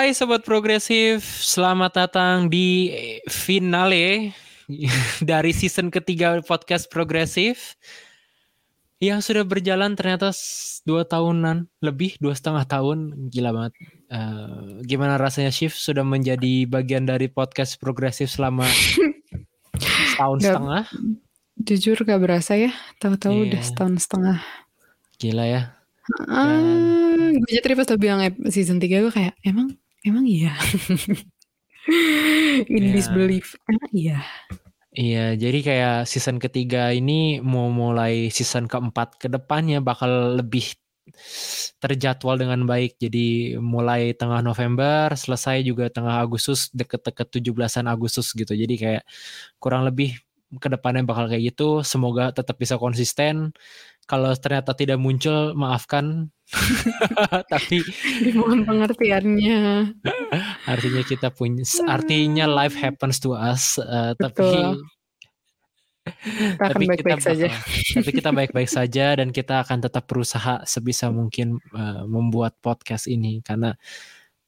Hai Sobat Progresif, selamat datang di finale dari season ketiga podcast Progresif yang sudah berjalan ternyata dua tahunan lebih dua setengah tahun gila banget. Uh, gimana rasanya Shift sudah menjadi bagian dari podcast Progresif selama setahun gak, setengah? Jujur gak berasa ya, tahu-tahu yeah. udah setahun setengah. Gila ya. Ah, gue jadi pas lo bilang season 3 gue kayak emang emang iya. In yeah. disbelief emang iya. Iya, jadi kayak season ketiga ini mau mulai season keempat ke depannya bakal lebih terjadwal dengan baik. Jadi mulai tengah November, selesai juga tengah Agustus, deket-deket 17-an Agustus gitu. Jadi kayak kurang lebih ke depannya bakal kayak gitu. Semoga tetap bisa konsisten kalau ternyata tidak muncul, maafkan. Tapi dimohon pengertiannya. artinya kita punya, artinya life happens to us. Uh, tapi kita tapi baik -baik kita saja. tapi kita baik-baik saja dan kita akan tetap berusaha sebisa mungkin uh, membuat podcast ini karena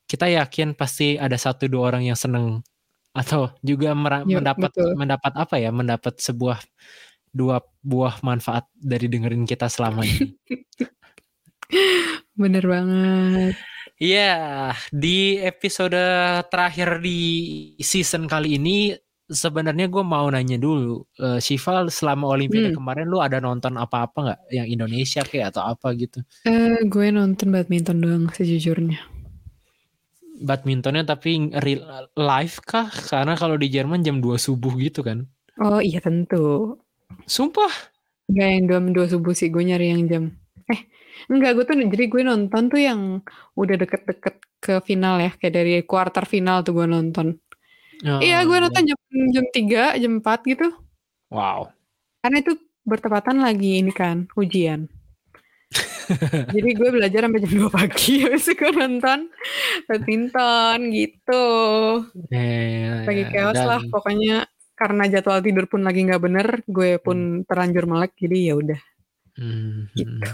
kita yakin pasti ada satu dua orang yang seneng atau juga ya, mendapat betul. mendapat apa ya mendapat sebuah dua buah manfaat dari dengerin kita selama ini. Bener banget. Iya, di episode terakhir di season kali ini sebenarnya gue mau nanya dulu, uh, Shiva selama Olimpiade hmm. kemarin lu ada nonton apa-apa nggak yang Indonesia kayak atau apa gitu? Uh, gue nonton badminton doang sejujurnya. Badmintonnya tapi real live kah? Karena kalau di Jerman jam 2 subuh gitu kan? Oh iya tentu. Sumpah? Enggak yang jam dua subuh sih, gue nyari yang jam. Eh, enggak gue tuh jadi gue nonton tuh yang udah deket-deket ke final ya, kayak dari quarter final tuh gue nonton. Oh, iya, gue nonton jam jam tiga, jam empat gitu. Wow. Karena itu bertepatan lagi ini kan ujian. Jadi gue belajar sampai jam 2 pagi habis itu gue nonton badminton gitu. Eh, Lagi chaos dan, lah pokoknya karena jadwal tidur pun lagi nggak bener, gue pun hmm. terlanjur melek, jadi ya udah. Hmm. Gitu.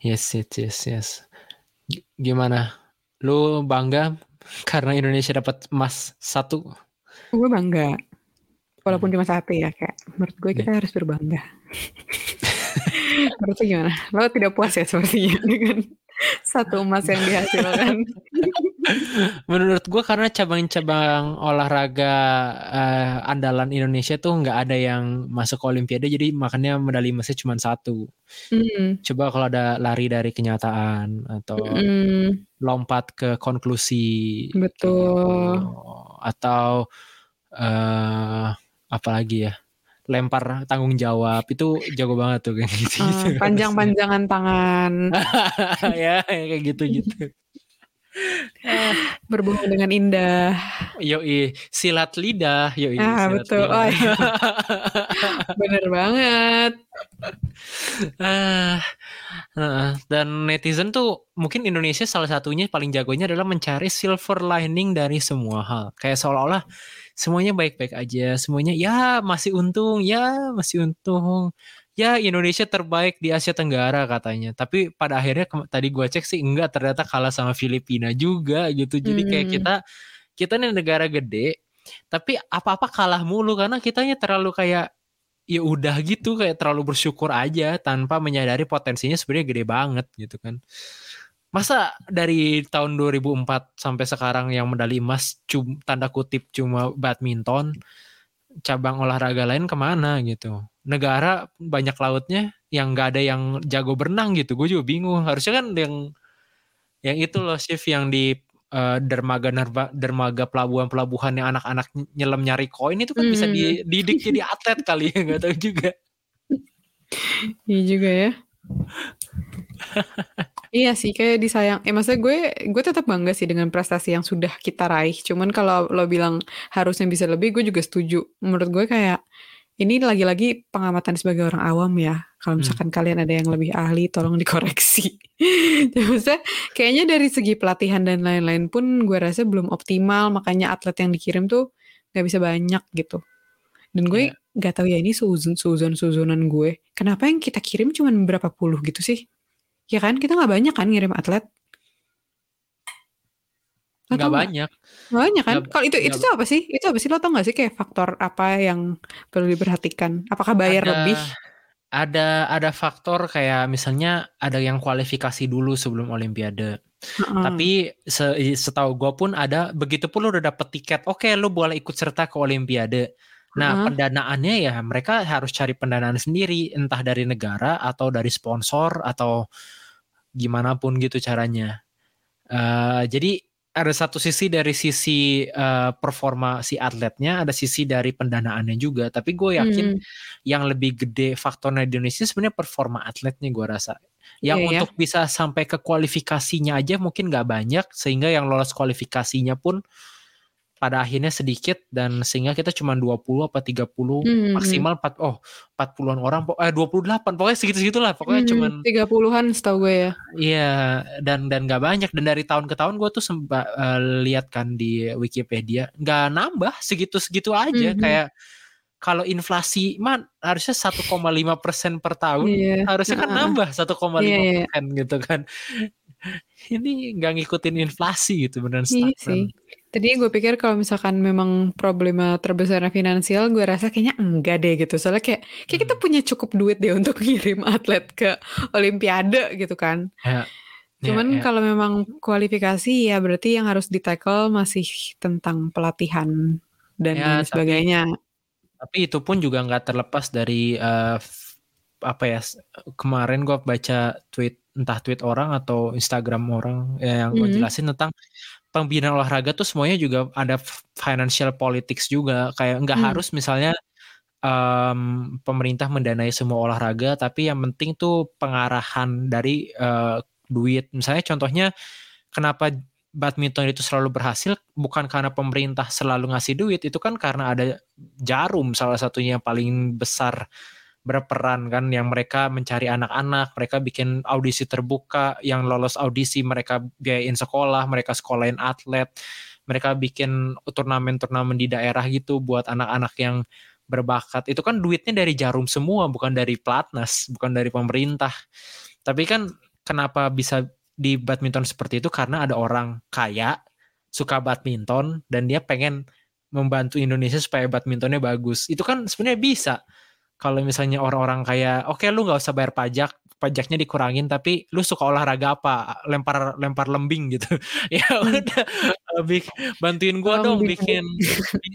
Yes, yes, yes, yes. Gimana? Lu bangga karena Indonesia dapat emas satu? Gue bangga. Walaupun hmm. cuma satu ya, kayak menurut gue kita yeah. harus berbangga. menurut gimana? Lo tidak puas ya sepertinya dengan satu emas yang dihasilkan. Menurut gue karena cabang-cabang olahraga uh, andalan Indonesia tuh nggak ada yang masuk ke Olimpiade, jadi makanya medali emasnya cuma satu. Mm. Coba kalau ada lari dari kenyataan atau mm. lompat ke konklusi, betul. Gitu. Atau uh, apa lagi ya? Lempar tanggung jawab. Itu jago banget tuh kayak gitu, -gitu. Uh, panjang-panjangan tangan. Ya kayak gitu gitu berbohong dengan indah. Yoi silat lidah. Yoi ah betul. lidah. Oh, iya. bener banget. Ah uh, dan netizen tuh mungkin Indonesia salah satunya paling jagonya adalah mencari silver lining dari semua hal. Kayak seolah-olah semuanya baik-baik aja, semuanya ya masih untung, ya masih untung. Ya Indonesia terbaik di Asia Tenggara katanya. Tapi pada akhirnya tadi gue cek sih enggak ternyata kalah sama Filipina juga gitu. Jadi kayak hmm. kita kita nih negara gede, tapi apa-apa kalah mulu karena kitanya terlalu kayak ya udah gitu kayak terlalu bersyukur aja tanpa menyadari potensinya sebenarnya gede banget gitu kan. Masa dari tahun 2004 sampai sekarang yang medali emas cum, tanda kutip cuma badminton, cabang olahraga lain ke mana gitu. Negara banyak lautnya yang gak ada yang jago berenang gitu. Gue juga bingung. Harusnya kan yang yang itu loh shift yang di uh, dermaga dermaga pelabuhan-pelabuhan yang anak-anak nyelam nyari koin itu kan hmm. bisa dididik jadi atlet kali ya nggak tahu juga. Iya juga ya. Iya sih, kayak disayang eh, maksudnya gue gue tetap bangga sih dengan prestasi yang sudah kita raih. Cuman kalau lo bilang harusnya bisa lebih, gue juga setuju. Menurut gue kayak ini lagi-lagi pengamatan sebagai orang awam ya. Kalau hmm. misalkan hmm. kalian ada yang lebih ahli, tolong dikoreksi. maksudnya kayaknya dari segi pelatihan dan lain-lain pun gue rasa belum optimal. Makanya atlet yang dikirim tuh nggak bisa banyak gitu. Dan gue yeah. gak tahu ya ini suzon suzon suzonan gue. Kenapa yang kita kirim cuma berapa puluh gitu sih? Ya kan kita nggak banyak kan ngirim atlet. Lo nggak nggak? banyak Nggak banyak kan? Nggak- Kalau itu itu nggak- apa sih? Itu apa sih? Lo tau gak sih kayak faktor apa yang perlu diperhatikan? Apakah bayar Ada- lebih? ada ada faktor kayak misalnya ada yang kualifikasi dulu sebelum olimpiade Heeh. tapi se setahu gue pun ada begitu pun lu udah dapet tiket oke lu boleh ikut serta ke olimpiade nah Heeh. pendanaannya ya mereka harus cari pendanaan sendiri entah dari negara atau dari sponsor atau gimana pun gitu caranya Eh, jadi ada satu sisi dari sisi eh, performa si atletnya ada sisi dari pendanaannya juga tapi gue yakin Hmm. yang lebih gede faktornya di Indonesia sebenarnya performa atletnya gue rasa. Yang Iya ya. untuk bisa sampai ke kualifikasinya aja mungkin nggak banyak sehingga yang lolos kualifikasinya pun pada akhirnya sedikit dan sehingga kita cuma 20 apa 30 Hmm, maksimal 4 oh 40-an orang eh 28 pokoknya segitu-segitulah pokoknya Hmm, cuman tiga puluhan setahu gue ya. iya dan dan nggak banyak dan dari tahun ke tahun gue tuh sempat eh, lihat kan di Wikipedia nggak nambah segitu-segitu aja Mhm. kayak kalau inflasi man harusnya 1,5 persen per tahun Iya. harusnya kan Heeh. nambah 1,5 Iya, iya. persen gitu kan ini nggak ngikutin inflasi gitu beneran Iya stagnan. sih. Tadi gue pikir kalau misalkan memang problema terbesarnya finansial, gue rasa kayaknya enggak deh gitu. Soalnya kayak, kayak kita Hmm. punya cukup duit deh untuk ngirim atlet ke Olimpiade gitu kan. Ya, Cuman ya, ya. kalau memang kualifikasi ya berarti yang harus di tackle masih tentang pelatihan dan Ya, lain tapi- sebagainya. tapi itu pun juga nggak terlepas dari f- apa ya kemarin gue baca tweet entah tweet orang atau Instagram orang ya, yang Mhm. ngejelasin tentang pembinaan olahraga tuh semuanya juga ada financial politics juga. Kayak nggak Hmm. harus misalnya em, pemerintah mendanai semua olahraga tapi yang penting tuh pengarahan dari eh, duit. Misalnya contohnya kenapa badminton itu selalu berhasil? Bukan karena pemerintah selalu ngasih duit itu kan karena ada jarum salah satunya yang paling besar berperan kan yang mereka mencari anak-anak mereka bikin audisi terbuka yang lolos audisi mereka biayain sekolah mereka sekolahin atlet mereka bikin turnamen-turnamen di daerah gitu buat anak-anak yang berbakat. Itu kan duitnya dari jarum semua bukan dari platnas bukan dari pemerintah. Tapi kan kenapa bisa di badminton seperti itu? Karena ada orang kaya suka badminton dan dia pengen membantu Indonesia supaya badmintonnya bagus. Itu kan sebenarnya bisa kalau misalnya orang-orang kayak oke lu nggak usah bayar pajak pajaknya dikurangin tapi lu suka olahraga apa lempar lempar lembing gitu ya Hmm. udah lebih bantuin gua dong Lembing. bikin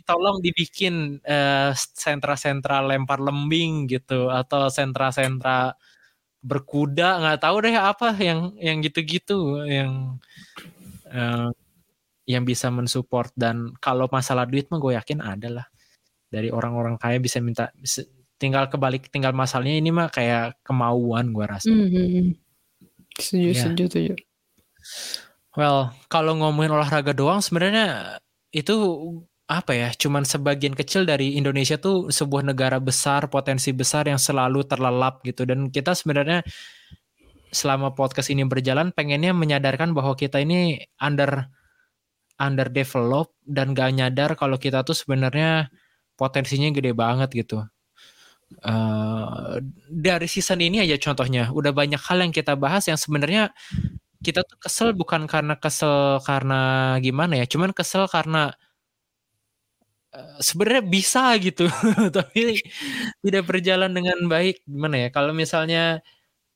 tolong dibikin eh, sentra-sentra lempar lembing gitu atau sentra-sentra berkuda nggak tahu deh apa yang yang gitu-gitu yang eh, yang bisa mensupport dan kalau masalah duit mah gue yakin ada lah dari orang-orang kaya bisa minta tinggal kebalik tinggal masalahnya ini mah kayak kemauan gue rasa. Mhm. Setuju, Iya. setuju, setuju. Well, kalau ngomongin olahraga doang sebenarnya itu apa ya? Cuman sebagian kecil dari Indonesia tuh sebuah negara besar, potensi besar yang selalu terlelap gitu dan kita sebenarnya selama podcast ini berjalan pengennya menyadarkan bahwa kita ini under underdeveloped dan gak nyadar kalau kita tuh sebenarnya potensinya gede banget gitu. Eh, dari season ini aja contohnya udah banyak hal yang kita bahas yang sebenarnya kita tuh kesel bukan karena kesel karena gimana ya, cuman kesel karena eh, sebenarnya bisa gitu, tapi tidak berjalan dengan baik. Gimana ya? Kalau misalnya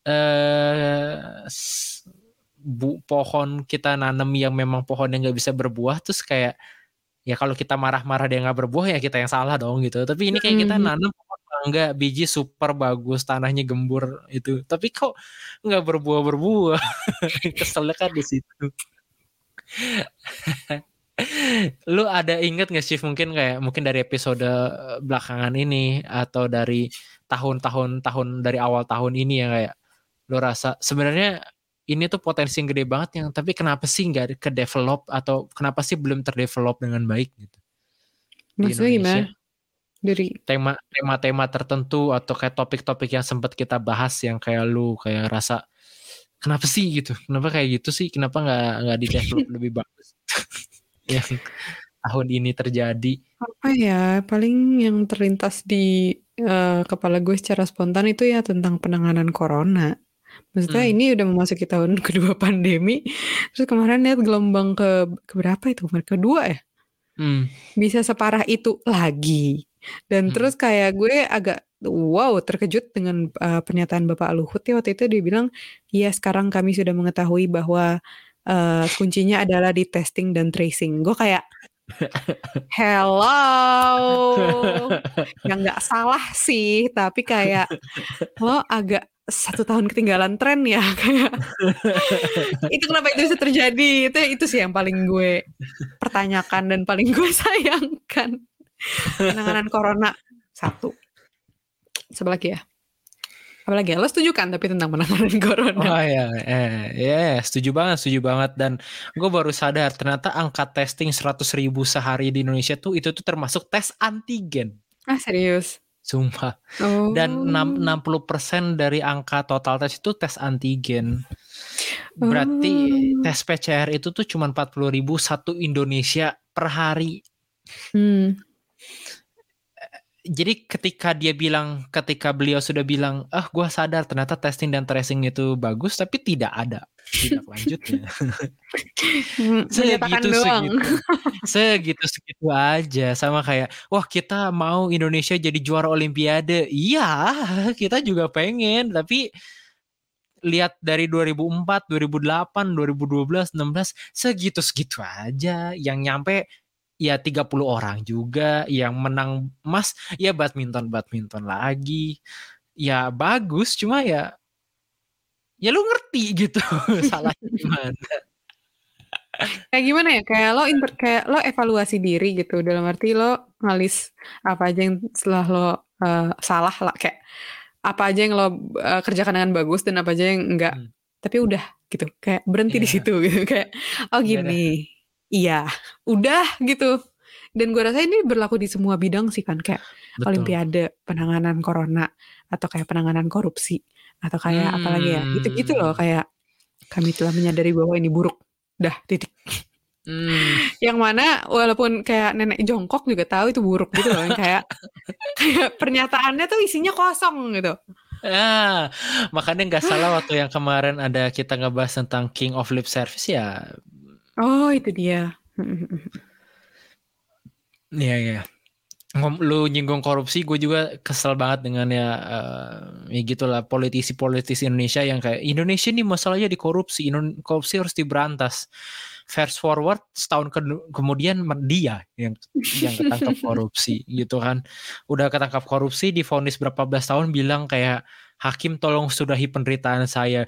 eh bu, pohon kita nanam yang memang pohon yang nggak bisa berbuah, terus kayak ya kalau kita marah-marah dia nggak berbuah ya kita yang salah dong gitu. Tapi ini kayak kita Mhm. nanam mangga, biji super bagus, tanahnya gembur itu. Tapi kok nggak berbuah berbuah? Keselnya kan di situ. Lu ada inget gak sih mungkin kayak mungkin dari episode eh, belakangan ini atau dari tahun-tahun tahun dari awal tahun ini ya kayak lu rasa sebenarnya ini tuh potensi yang gede banget yang tapi kenapa sih nggak ke develop atau kenapa sih belum terdevelop dengan baik gitu Maksudnya gimana? Dari tema tema-tema tertentu atau kayak topik-topik yang sempat kita bahas yang kayak lu kayak rasa kenapa sih gitu kenapa kayak gitu sih kenapa nggak nggak di develop lebih bagus yang tahun ini terjadi apa ya? Paling yang terlintas di eh, kepala gue secara spontan itu ya tentang penanganan corona. Maksudnya Hmm. ini udah memasuki tahun kedua pandemi. Terus kemarin lihat gelombang ke keberapa itu? Kemarin kedua ya? Hmm. Bisa separah itu lagi. Dan Hmm. terus kayak gue agak wow terkejut dengan uh, pernyataan Bapak Luhut ya waktu itu dia bilang, "Iya sekarang kami sudah mengetahui bahwa uh, kuncinya adalah di testing dan tracing." Gue kayak hello yang nggak salah sih tapi kayak lo agak satu tahun ketinggalan tren ya kayak. Itu kenapa itu bisa terjadi? Itu itu sih yang paling gue pertanyakan dan paling gue sayangkan. Penanganan corona. Satu. Sebelah lagi ya. Apalagi ya? Lo setuju kan tapi tentang penanganan corona? Oh ya, eh, ya setuju banget, setuju banget. Dan gue baru sadar ternyata angka testing 100 ribu sehari di Indonesia tuh itu tuh termasuk tes antigen, ah serius sumpah. oh Dan enam- 60% dari angka total tes itu tes antigen. Berarti Oh. tes PCR itu tuh cuma 40 ribu satu Indonesia per hari. hmm. Jadi ketika dia bilang, ketika beliau sudah bilang, ah gue sadar ternyata testing dan tracing itu bagus, tapi tidak ada tindak lanjutnya. segitu doang segitu. segitu segitu aja. Sama kayak wah kita mau Indonesia jadi juara Olimpiade. Iya kita juga pengen tapi lihat dari 2004 2008 2012 16 segitu segitu aja. Yang nyampe ya 30 orang juga yang menang emas ya badminton badminton lagi ya bagus cuma ya ya lu ngerti gitu salahnya gimana Kayak gimana ya? Kayak lo inter, kayak lo evaluasi diri gitu. Dalam arti lo ngalis apa aja yang setelah lo eh, salah lah. Kayak apa aja yang lo eh, kerjakan dengan bagus dan apa aja yang enggak. Hmm. Tapi udah gitu. Kayak berhenti di Iya. situ gitu. Kayak oh Iya gini. Iya, udah gitu. Dan gue rasa ini berlaku di semua bidang sih kan. Kayak betul olimpiade, penanganan corona atau kayak penanganan korupsi atau kayak apa lagi ya? Gitu-gitu loh Hmm. kayak kami telah menyadari bahwa ini buruk. Dah, titik Hmm. yang mana walaupun kayak nenek jongkok juga tahu itu buruk gitu loh yang kayak kayak pernyataannya tuh isinya kosong gitu Ah, makanya nggak salah waktu yang kemarin ada kita ngebahas tentang King of Lip Service ya. Oh itu dia Iya iya. Lu nyinggung korupsi, gue juga kesel banget dengan ya, eh, ya gitulah politisi-politisi Indonesia yang kayak Indonesia nih masalahnya di korupsi, Indo- korupsi harus diberantas. Fast forward setahun ke- kemudian dia yang yang ketangkap korupsi gitu kan. Udah ketangkap korupsi divonis berapa belas tahun bilang kayak hakim tolong sudahi penderitaan saya.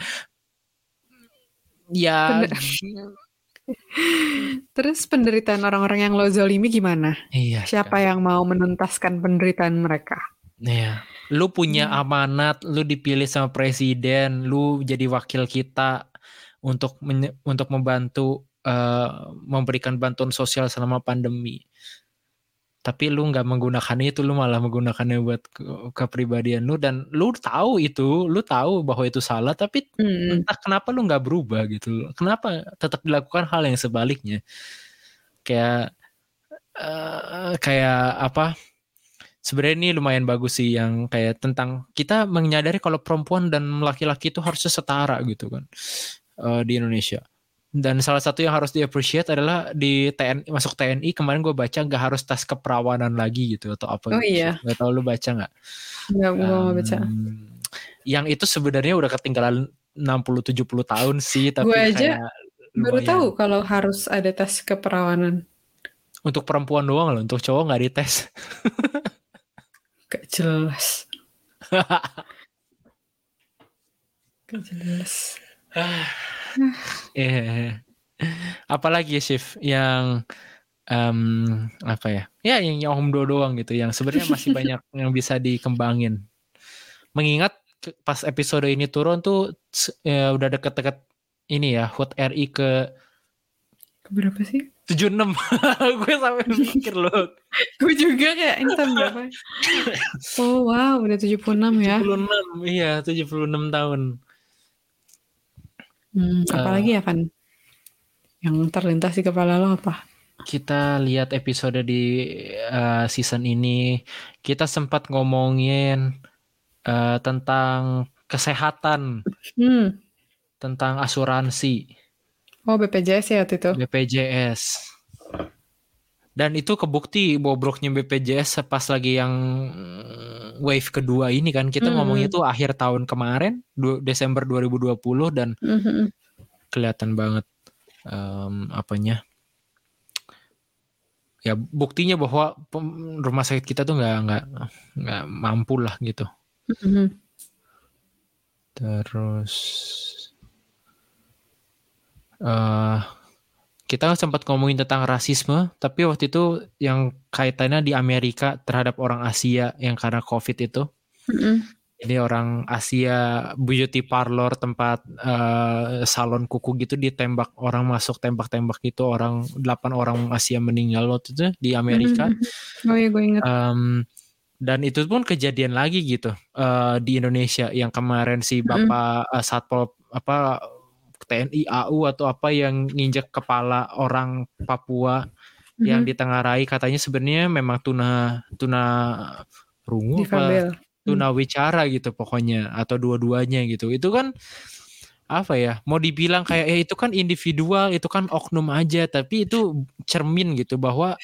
Ya, terus penderitaan orang-orang yang lo zolimi gimana iya. siapa yang mau menuntaskan penderitaan mereka Iya. Lu punya Hmm. amanat, lu dipilih sama presiden, lu jadi wakil kita untuk untuk membantu eh, memberikan bantuan sosial selama pandemi. Tapi lu nggak menggunakan itu, lu malah menggunakannya buat ke- kepribadian lu dan lu tahu itu, lu tahu bahwa itu salah, tapi Hmm. entah kenapa lu nggak berubah gitu. Kenapa tetap dilakukan hal yang sebaliknya? Kayak eh, kayak apa? Sebenarnya ini lumayan bagus sih yang kayak tentang kita menyadari kalau perempuan dan laki-laki itu harusnya setara gitu kan eh, di Indonesia. Dan salah satu yang harus di appreciate adalah di TNI masuk TNI kemarin gue baca nggak harus tes keperawanan lagi gitu atau apa Oh gitu. iya. Nggak tahu lu baca nggak? nggak gue mau baca. Um, yang itu sebenarnya udah ketinggalan 60-70 tahun sih tapi Gue aja baru tahu kalau harus ada tes keperawanan. Untuk perempuan doang loh untuk cowok nggak dites. Gak jelas. Gak jelas eh apalagi ya Shift yang em, apa ya? Ya yang yang do doang gitu yang sebenarnya masih banyak yang bisa dikembangin. Mengingat pas episode ini turun tuh ya, udah deket-deket ini ya HUT RI ke keberapa sih? 76 gue sampai mikir loh. Gue juga kayak ini tahun berapa? Oh wow udah 76 ya. 76 iya 76 tahun Hmm, apalagi ya kan yang terlintas di kepala lo apa? kita lihat episode di uh, season ini kita sempat ngomongin uh, tentang kesehatan, Hmm. tentang asuransi, Oh BPJS ya waktu itu. BPJS. Dan itu kebukti bobroknya BPJS pas lagi yang mm, wave kedua ini kan kita Mm-mm. ngomongnya tuh akhir tahun kemarin Desember 2020 dan Mhm. kelihatan banget em, apanya ya buktinya bahwa rumah sakit kita tuh nggak nggak nggak mampu lah gitu Mhm. terus eh kita sempat ngomongin tentang rasisme tapi waktu itu yang kaitannya di Amerika terhadap orang Asia yang karena COVID itu Mhm. Jadi orang Asia beauty parlor tempat eh, salon kuku gitu ditembak orang masuk tembak-tembak gitu orang delapan orang Asia meninggal waktu itu di Amerika. Mhm. Oh iya gue inget. Em, dan itu pun kejadian lagi gitu eh, di Indonesia yang kemarin si bapak eh, satpol apa TNI AU atau apa yang nginjek kepala orang Papua yang Mhm. ditengarai. Katanya sebenarnya memang tuna tuna rungu apa Difabel. tunawicara gitu pokoknya atau dua-duanya gitu. Itu kan apa ya mau dibilang kayak ya itu kan individual itu kan oknum aja. Tapi itu cermin gitu bahwa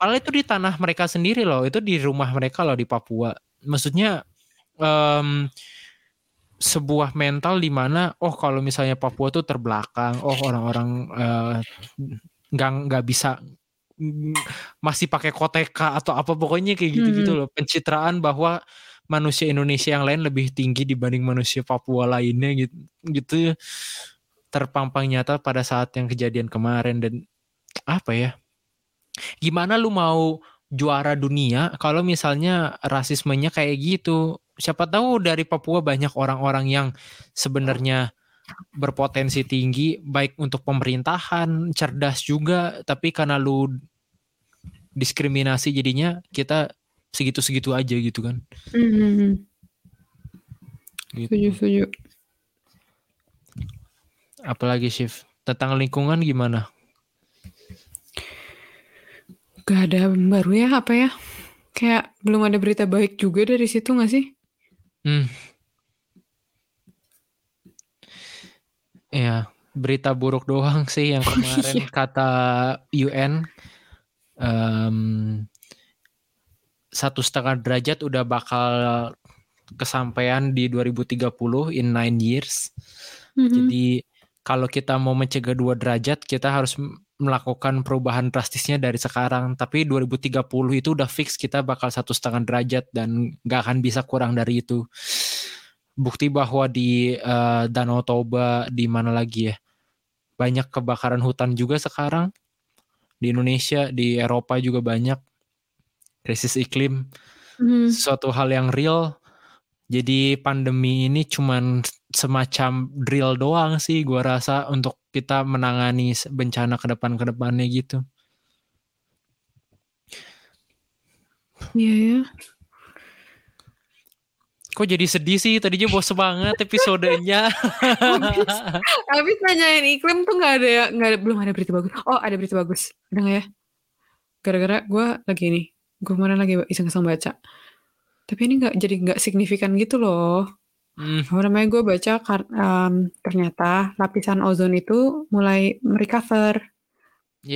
padahal itu di tanah mereka sendiri loh itu di rumah mereka loh di Papua. Maksudnya em, sebuah mental di mana oh kalau misalnya Papua tuh terbelakang oh orang-orang eh, nggak nggak bisa mm, masih pakai koteka atau apa pokoknya kayak gitu-gitu Mhm. loh. Pencitraan bahwa manusia Indonesia yang lain lebih tinggi dibanding manusia Papua lainnya gitu gitu terpampang nyata pada saat yang kejadian kemarin. Dan apa ya gimana lu mau juara dunia kalau misalnya rasismenya kayak gitu siapa tahu dari Papua banyak orang-orang yang sebenarnya berpotensi tinggi baik untuk pemerintahan cerdas juga tapi karena lu diskriminasi jadinya kita segitu-segitu aja gitu kan Mhm. gitu. Setuju, setuju. apalagi shift tentang lingkungan gimana Gak ada baru ya apa ya? Kayak belum ada berita baik juga dari situ gak sih? Hmm. Ya, berita buruk doang sih yang kemarin iya. kata UN em, satu setengah derajat udah bakal kesampaian di 2030 in nine years. Mhm. Jadi kalau kita mau mencegah dua derajat, kita harus melakukan perubahan drastisnya dari sekarang. Tapi 2030 itu udah fix kita bakal satu setengah derajat dan nggak akan bisa kurang dari itu. Bukti bahwa di eh, Danau Toba di mana lagi ya banyak kebakaran hutan juga sekarang di Indonesia, di Eropa juga banyak krisis iklim Mhm. suatu hal yang real. Jadi pandemi ini cuman semacam drill doang sih gua rasa untuk kita menangani bencana ke depan ke depannya gitu. Iya ya. Kok jadi sedih sih? Tadinya bos banget episodenya. Habis, habis nanyain iklim tuh nggak ada ya, nggak ada, belum ada berita bagus. Oh ada berita bagus, ada nggak ya? Gara-gara gue lagi nih, gue kemarin lagi iseng-iseng baca. Tapi ini nggak jadi nggak signifikan gitu loh. Hmm, Apa namanya gue baca kar- ternyata lapisan ozon itu mulai merecover.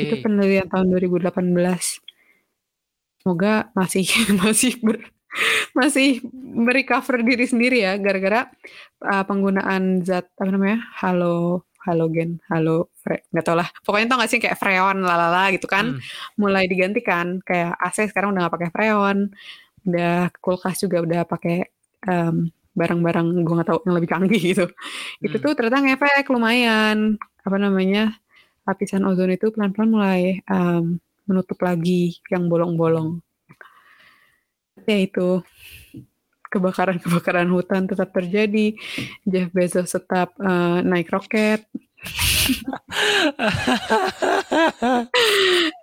Itu yeay. penelitian tahun 2018. Semoga masih masih ber, masih merecover diri sendiri ya gara-gara uh, penggunaan zat apa namanya halo halogen halo fre nggak tau lah pokoknya tau gak sih kayak freon lalala gitu kan Hmm, mulai digantikan kayak AC sekarang udah gak pakai freon udah kulkas juga udah pakai em, barang-barang gue nggak tahu yang lebih canggih gitu. Itu hmm. tuh ternyata ngefek lumayan. Apa namanya lapisan ozon itu pelan-pelan mulai em, menutup lagi yang bolong-bolong. Ya itu. Kebakaran-kebakaran hutan tetap terjadi. Jeff Bezos tetap eh, naik roket.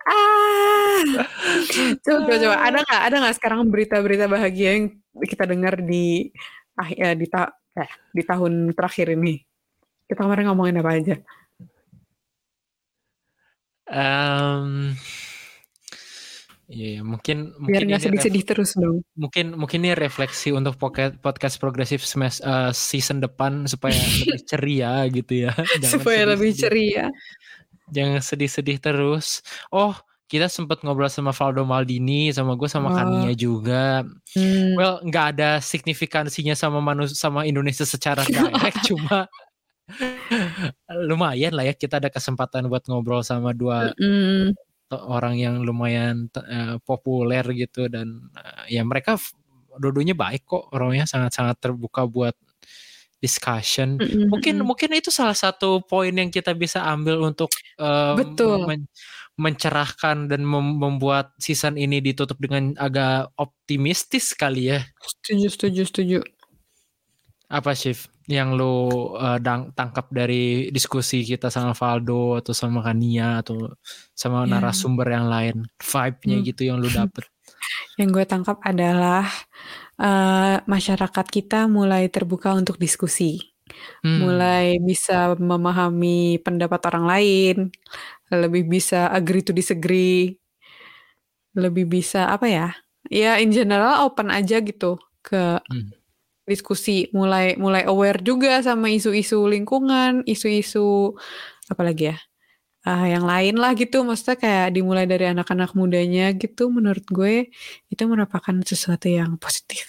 Ah. Coba, coba. ada nggak ada nggak sekarang berita-berita bahagia yang kita dengar di ah ya di ta eh, di tahun terakhir ini kita kemarin ngomongin apa aja Em, Iya, mungkin Biar mungkin nggak sedih-sedih terus dong. mungkin mungkin ini refleksi untuk pocket, podcast progresif semes- eh, season depan supaya lebih ceria gitu ya. Jangan Supaya lebih ceria. Jangan sedih-sedih terus. Oh, kita sempat ngobrol sama Valdo Maldini, sama gue sama Oh. Kania juga. Hmm. Well, nggak ada signifikansinya sama manusia sama Indonesia secara direct, cuma lumayan lah ya kita ada kesempatan buat ngobrol sama dua to- orang yang lumayan eh, populer gitu dan eh, ya mereka dua-duanya baik kok orangnya sangat-sangat terbuka buat discussion. Mm-mm. Mungkin mungkin itu salah satu poin yang kita bisa ambil untuk eh, Betul. men- mencerahkan dan mem- membuat season ini ditutup dengan agak optimistis kali ya. Setuju, setuju, setuju. Apa Shiv yang lu eh, dang- tangkap dari diskusi kita sama Valdo atau sama Kania atau sama Ya. narasumber yang lain vibe-nya Hmm. gitu yang lu dapet Yang gue tangkap adalah eh, masyarakat kita mulai terbuka untuk diskusi, Hmm. mulai bisa memahami pendapat orang lain, lebih bisa agree to disagree, lebih bisa apa ya? Ya in general open aja gitu ke Hmm. diskusi, mulai mulai aware juga sama isu-isu lingkungan, isu-isu apa lagi ya? Ah, yang lain lah gitu, maksudnya kayak dimulai dari anak-anak mudanya gitu, menurut gue itu merupakan sesuatu yang positif.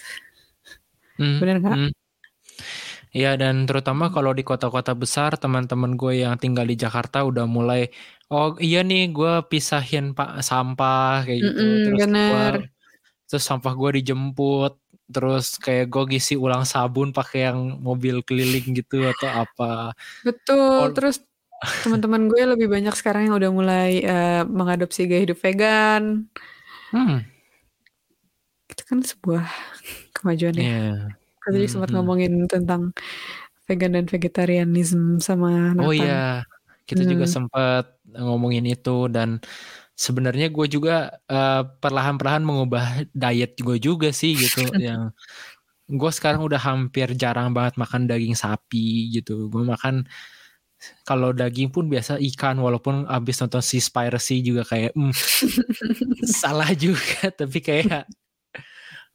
Hmm, Bener nggak? hmm. Iya dan terutama kalau di kota-kota besar teman-teman gue yang tinggal di Jakarta udah mulai oh iya nih gue pisahin pak sampah kayak gitu Mm-mm, terus gua bener. terus sampah gue dijemput terus kayak gue ngisi ulang sabun pakai yang mobil keliling gitu atau apa Betul. Ol- Terus teman-teman gue lebih banyak sekarang yang udah mulai eh, mengadopsi gaya hidup vegan. hmm Itu kan sebuah kemajuan ya. iya Kita tadi sempat Mhm. ngomongin tentang vegan dan vegetarianism sama oh Nathan. iya kita juga Hmm. sempat ngomongin itu dan sebenarnya gue juga eh, perlahan-perlahan mengubah diet gue juga sih gitu yang gue sekarang udah hampir jarang banget makan daging sapi gitu gue makan kalau daging pun biasa ikan walaupun abis nonton Seaspiracy juga kayak hmm, salah juga tapi kayak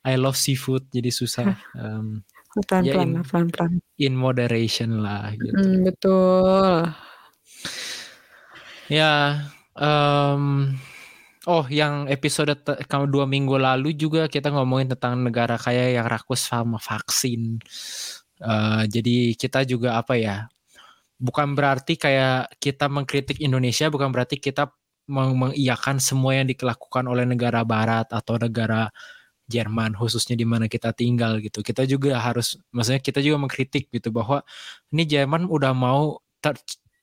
I love seafood jadi susah um, Pelan-pelan Ya, in- pelan-pelan. in moderation lah gitu Hmm, betul. Ya, em, oh yang episode kamu dua minggu lalu juga kita ngomongin tentang negara kaya yang rakus sama vaksin. Eh, jadi kita juga apa ya? Bukan berarti kayak kita mengkritik Indonesia, bukan berarti kita meng- mengiyakan semua yang dilakukan oleh negara Barat atau negara Jerman khususnya di mana kita tinggal gitu. Kita juga harus, maksudnya kita juga mengkritik gitu bahwa ini Jerman udah mau ter-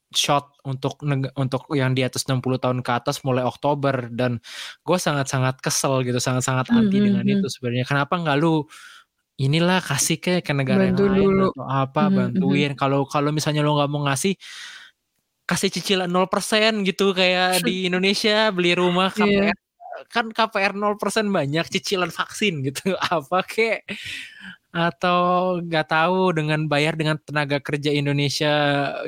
shot untuk untuk yang di atas 60 tahun ke atas mulai Oktober. Dan gue sangat-sangat kesel gitu sangat-sangat anti Hmm, dengan hmm, itu sebenarnya. Kenapa nggak lu inilah kasih ke ke negara Bantu yang lain dulu. atau apa Hmm, hmm, bantuin kalau kalau misalnya lo nggak mau ngasih kasih cicilan 0% gitu kayak di Indonesia beli rumah Iya. KPR kan KPR 0% banyak cicilan vaksin gitu apa kek atau nggak tahu dengan bayar dengan tenaga kerja Indonesia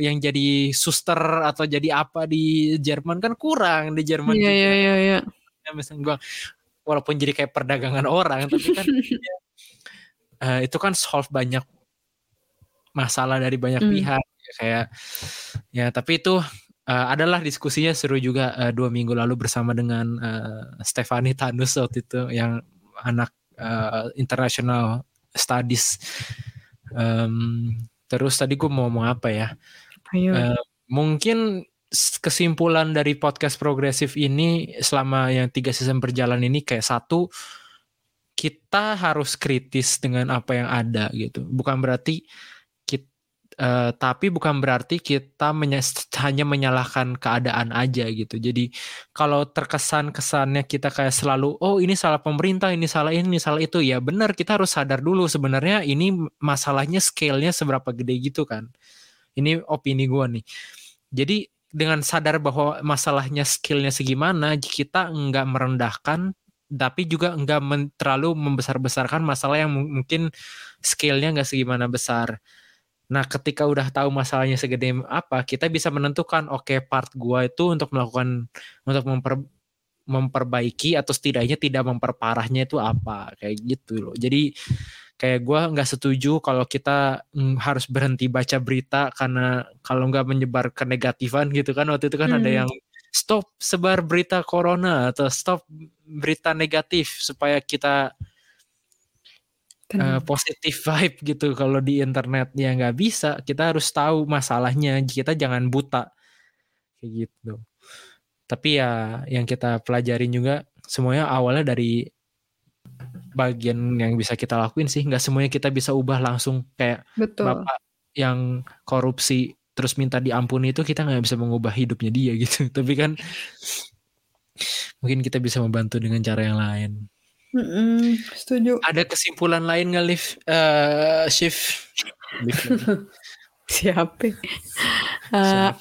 yang jadi suster atau jadi apa di Jerman kan kurang di Jerman Iya, juga iya, iya, iya. Ya, misalnya gua walaupun jadi kayak perdagangan orang tapi kan eh, itu kan solve banyak masalah dari banyak Hmm. pihak Ya, kayak ya tapi itu eh, adalah diskusinya seru juga eh, dua minggu lalu bersama dengan eh, Stefani Tanus waktu itu yang anak eh, international studies Em, terus tadi gue mau ngomong apa ya Ayo. Eh, mungkin kesimpulan dari podcast progresif ini selama yang tiga season berjalan ini kayak satu kita harus kritis dengan apa yang ada gitu. Bukan berarti kita tapi bukan berarti kita menya- hanya menyalahkan keadaan aja gitu. Jadi kalau terkesan kesannya kita kayak selalu oh ini salah pemerintah ini salah ini, ini salah itu ya benar kita harus sadar dulu sebenarnya ini masalahnya scale-nya seberapa gede gitu kan. Ini opini gue nih. Jadi dengan sadar bahwa masalahnya skillnya segimana kita nggak merendahkan tapi juga nggak men- terlalu membesar-besarkan masalah yang mu- mungkin skillnya nggak segimana besar nah ketika udah tahu masalahnya segede apa kita bisa menentukan oke part gua itu untuk melakukan untuk memper memperbaiki atau setidaknya tidak memperparahnya itu apa kayak gitu loh. Jadi kayak gue nggak setuju kalau kita mm, harus berhenti baca berita karena kalau nggak menyebar kenegatifan gitu kan waktu itu kan hmm. ada yang stop sebar berita corona atau stop berita negatif supaya kita uh, positif vibe gitu kalau di internet. Ya nggak bisa. Kita harus tahu masalahnya. Kita jangan buta. Kayak gitu. Tapi ya yang kita pelajarin juga semuanya awalnya dari bagian yang bisa kita lakuin sih. Nggak semuanya kita bisa ubah langsung kayak Betul. bapak yang korupsi terus minta diampuni itu kita nggak bisa mengubah hidupnya dia gitu. Tapi kan mungkin kita bisa membantu dengan cara yang lain. Mm -mm, setuju. Ada kesimpulan lain nggak lift uh, shift siapa? Uh,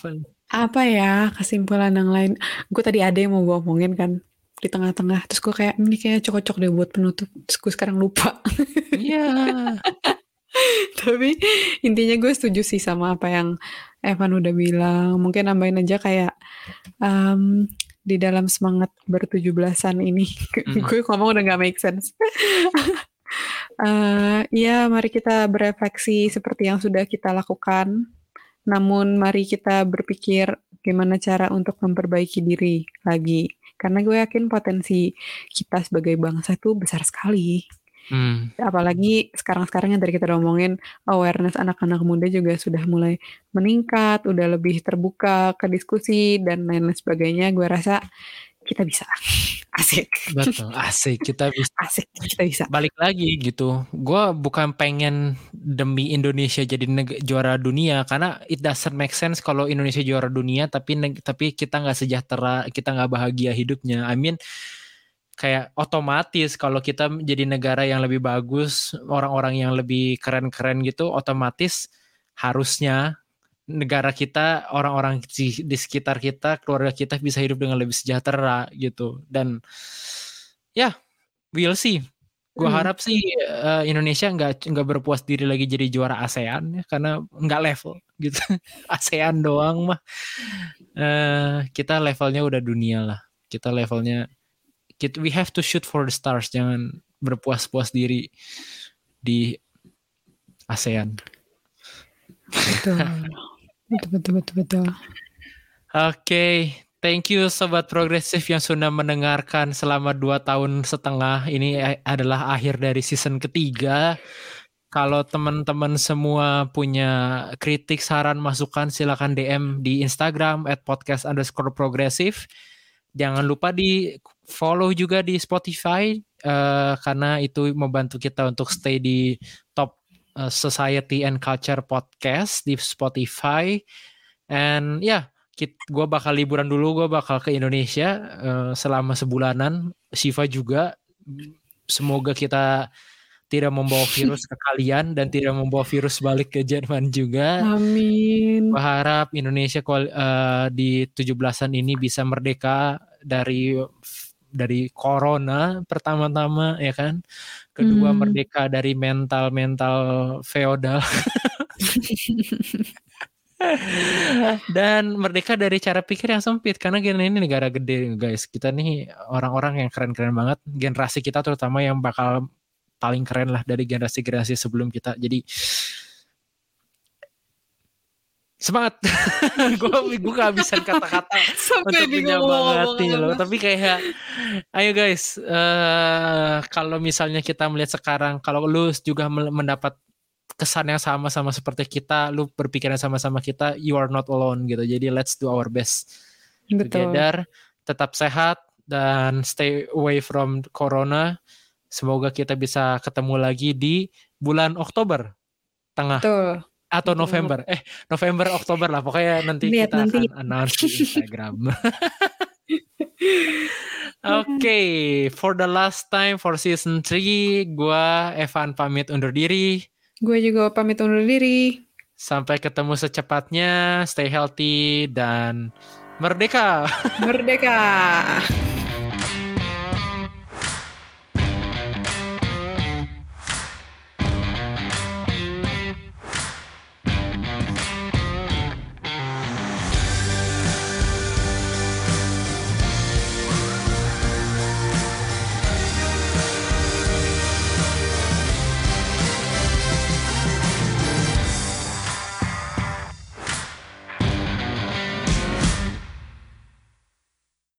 apa ya kesimpulan yang lain? Gue tadi ada yang mau gue omongin kan di tengah-tengah. Terus gue kayak ini kayaknya cocok deh buat penutup. Terus gue sekarang lupa. Iya. Yeah. tapi intinya gue setuju sih sama apa yang Evan udah bilang mungkin nambahin aja kayak um, di dalam semangat bertujuh belasan ini mm. gue ngomong udah gak make sense uh, ya mari kita berefleksi seperti yang sudah kita lakukan namun mari kita berpikir gimana cara untuk memperbaiki diri lagi karena gue yakin potensi kita sebagai bangsa itu besar sekali. Hmm. Apalagi sekarang-sekarang yang tadi kita ngomongin awareness anak-anak muda juga sudah mulai meningkat, udah lebih terbuka ke diskusi dan lain-lain sebagainya. Gue rasa kita bisa. Asik. Betul, asik. Kita bisa. Asik, kita bisa. Balik lagi gitu. Gue bukan pengen demi Indonesia jadi juara dunia karena it doesn't make sense kalau Indonesia juara dunia tapi tapi kita nggak sejahtera, kita nggak bahagia hidupnya. I mean kayak otomatis kalau kita jadi negara yang lebih bagus, orang-orang yang lebih keren-keren gitu, otomatis harusnya negara kita, orang-orang di, di sekitar kita, keluarga kita bisa hidup dengan lebih sejahtera gitu. Dan ya, yeah, we'll see. Gue hmm. harap sih uh, Indonesia nggak nggak berpuas diri lagi jadi juara ASEAN ya, karena nggak level gitu. ASEAN doang mah. Uh, kita levelnya udah dunia lah. Kita levelnya kita, we have to shoot for the stars. Jangan berpuas-puas diri di ASEAN. Betul. Betul, betul, betul, betul. Oke, okay. thank you Sobat Progresif yang sudah mendengarkan selama dua tahun setengah. Ini adalah akhir dari season ketiga. Kalau teman-teman semua punya kritik, saran, masukan, silakan DM di Instagram at podcast underscore progresif. Jangan lupa di follow juga di Spotify uh, karena itu membantu kita untuk stay di top Uh, Society and Culture Podcast di Spotify. And ya, yeah, gue bakal liburan dulu, gue bakal ke Indonesia uh, selama sebulanan. Siva juga. Semoga kita tidak membawa virus ke kalian dan tidak membawa virus balik ke Jerman juga. Amin. Berharap Indonesia uh, di 17-an ini bisa merdeka dari dari corona pertama-tama ya kan? Kedua hmm. merdeka dari mental-mental feodal. Dan merdeka dari cara pikir yang sempit karena gini ini negara gede guys. Kita nih orang-orang yang keren-keren banget. Generasi kita terutama yang bakal paling keren lah dari generasi-generasi sebelum kita. Jadi semangat. Gue gue kehabisan kata-kata untuk menyemangati loh. tapi kayak ayo guys uh, kalau misalnya kita melihat sekarang kalau lu juga mendapat kesan yang sama sama seperti kita lu berpikiran sama-sama kita you are not alone gitu. Jadi let's do our best Betul. together tetap sehat dan stay away from corona. Semoga kita bisa ketemu lagi di bulan Oktober tengah. Betul atau November eh November Oktober lah pokoknya nanti Lihat kita nanti. akan announce di Instagram Oke, okay, for the last time for season 3, gue Evan pamit undur diri. Gue juga pamit undur diri. Sampai ketemu secepatnya, stay healthy dan merdeka. Merdeka.